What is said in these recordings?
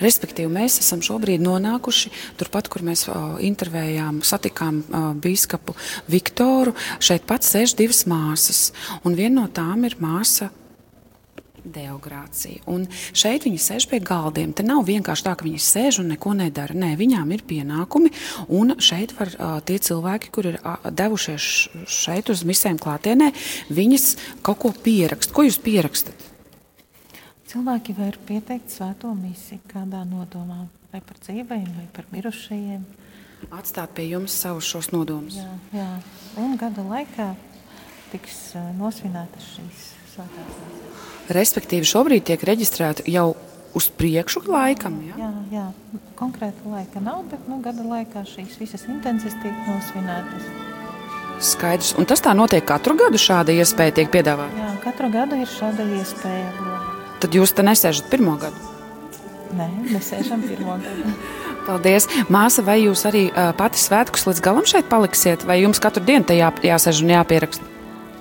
Respektīvi, mēs esam šobrīd nonākuši turpat, kur mēs uh, intervējām, satikām uh, biskupu Viktoru. Šeit pats sēž divas māsas, un viena no tām ir māsa deogrācija. Un šeit viņi sēž pie galdiem. Te nav vienkārši tā, ka viņi sēž un neko nedara. Nē, viņām ir pienākumi, un šeit var uh, tie cilvēki, kur ir uh, devušies šeit uz misēm klātienē, viņas kaut ko pierakst. Ko jūs pierakstat? Cilvēki var pieteikt svēto misiju kādā nodomā, vai par dzīvajiem, vai par mirušajiem. Atstāt pie jums savus šos nodomus. Jā, jā. un gada laikā tiks nosvinētas šīs svētās misijas. Respektīvi, šobrīd tiek reģistrēta jau uz priekšu laikam. Ja? Jā, jā. konkrēta laika nav, bet nu, gada laikā šīs visas intences tiek nosvinētas. Skaidrs. Un tas tā notiek katru gadu, šāda iespēja tiek piedāvāta? Jā, katru gadu ir šāda iespēja. Tad jūs te nesēžat pirmo gadu? Nē, nesēžam pirmo gadu. Paldies. Māsa, vai jūs arī uh, pati svētkus līdz galam šeit paliksiet, vai jums katru dienu te jā, jāsēž un jāpieraksta?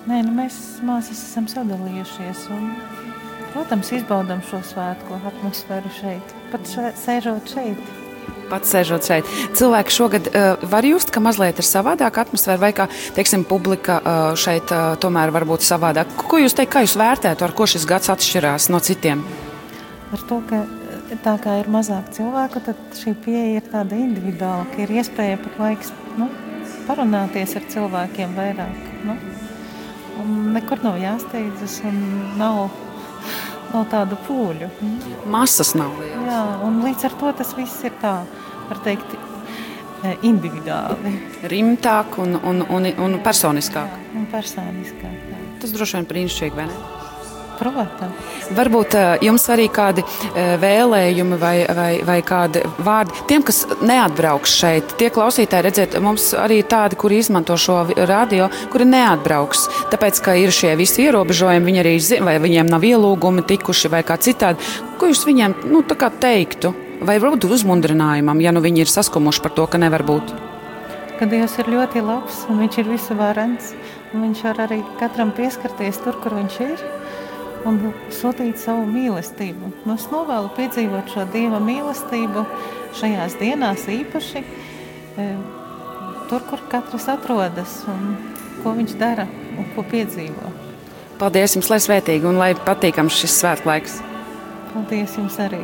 Nē, nu mēs māsas esam sadalījušies. Un, protams, izbaudām šo svētku atmosfēru šeit, pat še, sēžot šeit. Pats sēžot šeit. Cilvēki šogad uh, var just, ka mazliet ir savādāka atmosfēra, vai kā teiksim, publika uh, šeit uh, tomēr var būt savādāk. Ko jūs teikt, kā jūs vērtētu, ar ko šis gads atšķirās no citiem? Ar to, ka tā kā ir mazāk cilvēku, tad šī pieeja ir tāda individuāla, ka ir iespēja pat laiks nu, parunāties ar cilvēkiem vairāk. Nu. Un nekur nav jāsteidzas un nav nav tādu pūļu. Masas nav lielas. Jā, un līdz ar to tas viss ir tā, var teikt, e, individuāli. Rimtāk un, un, un, un personiskāk. Jā, un personiskāk jā. Tas droši vien brīnišķīgi, vai ne? Protams. Varbūt uh, jums arī kādi uh, vēlējumi vai, vai, vai kādi vārdi tiem, kas neatbrauks šeit. Tie klausītāji, redziet, mums arī tādi, kuri izmanto šo radio, kuri neatbrauks. Tāpēc, ka ir šie visi ierobežojumi, viņi arī zina, vai viņiem nav ielūgumi tikuši vai kā citādi. Ko jūs viņiem nu, teiktu? Vai varbūt uzmundrinājumam, ja nu viņi ir saskumuši par to, ka nevar būt? Ka Dievs ir ļoti labs un viņš ir visuvarens. Viņš var arī katram pieskarties tur, kur viņš ir un sūtīt savu mīlestību. Nu, es novēlu piedzīvot šo Dieva mīlestību šajās dienās īpaši e, tur, kur katrs atrodas un ko viņš dara un ko piedzīvo. Paldies jums, lai svētīgi un lai patīkams šis svētklaiks. Paldies jums arī!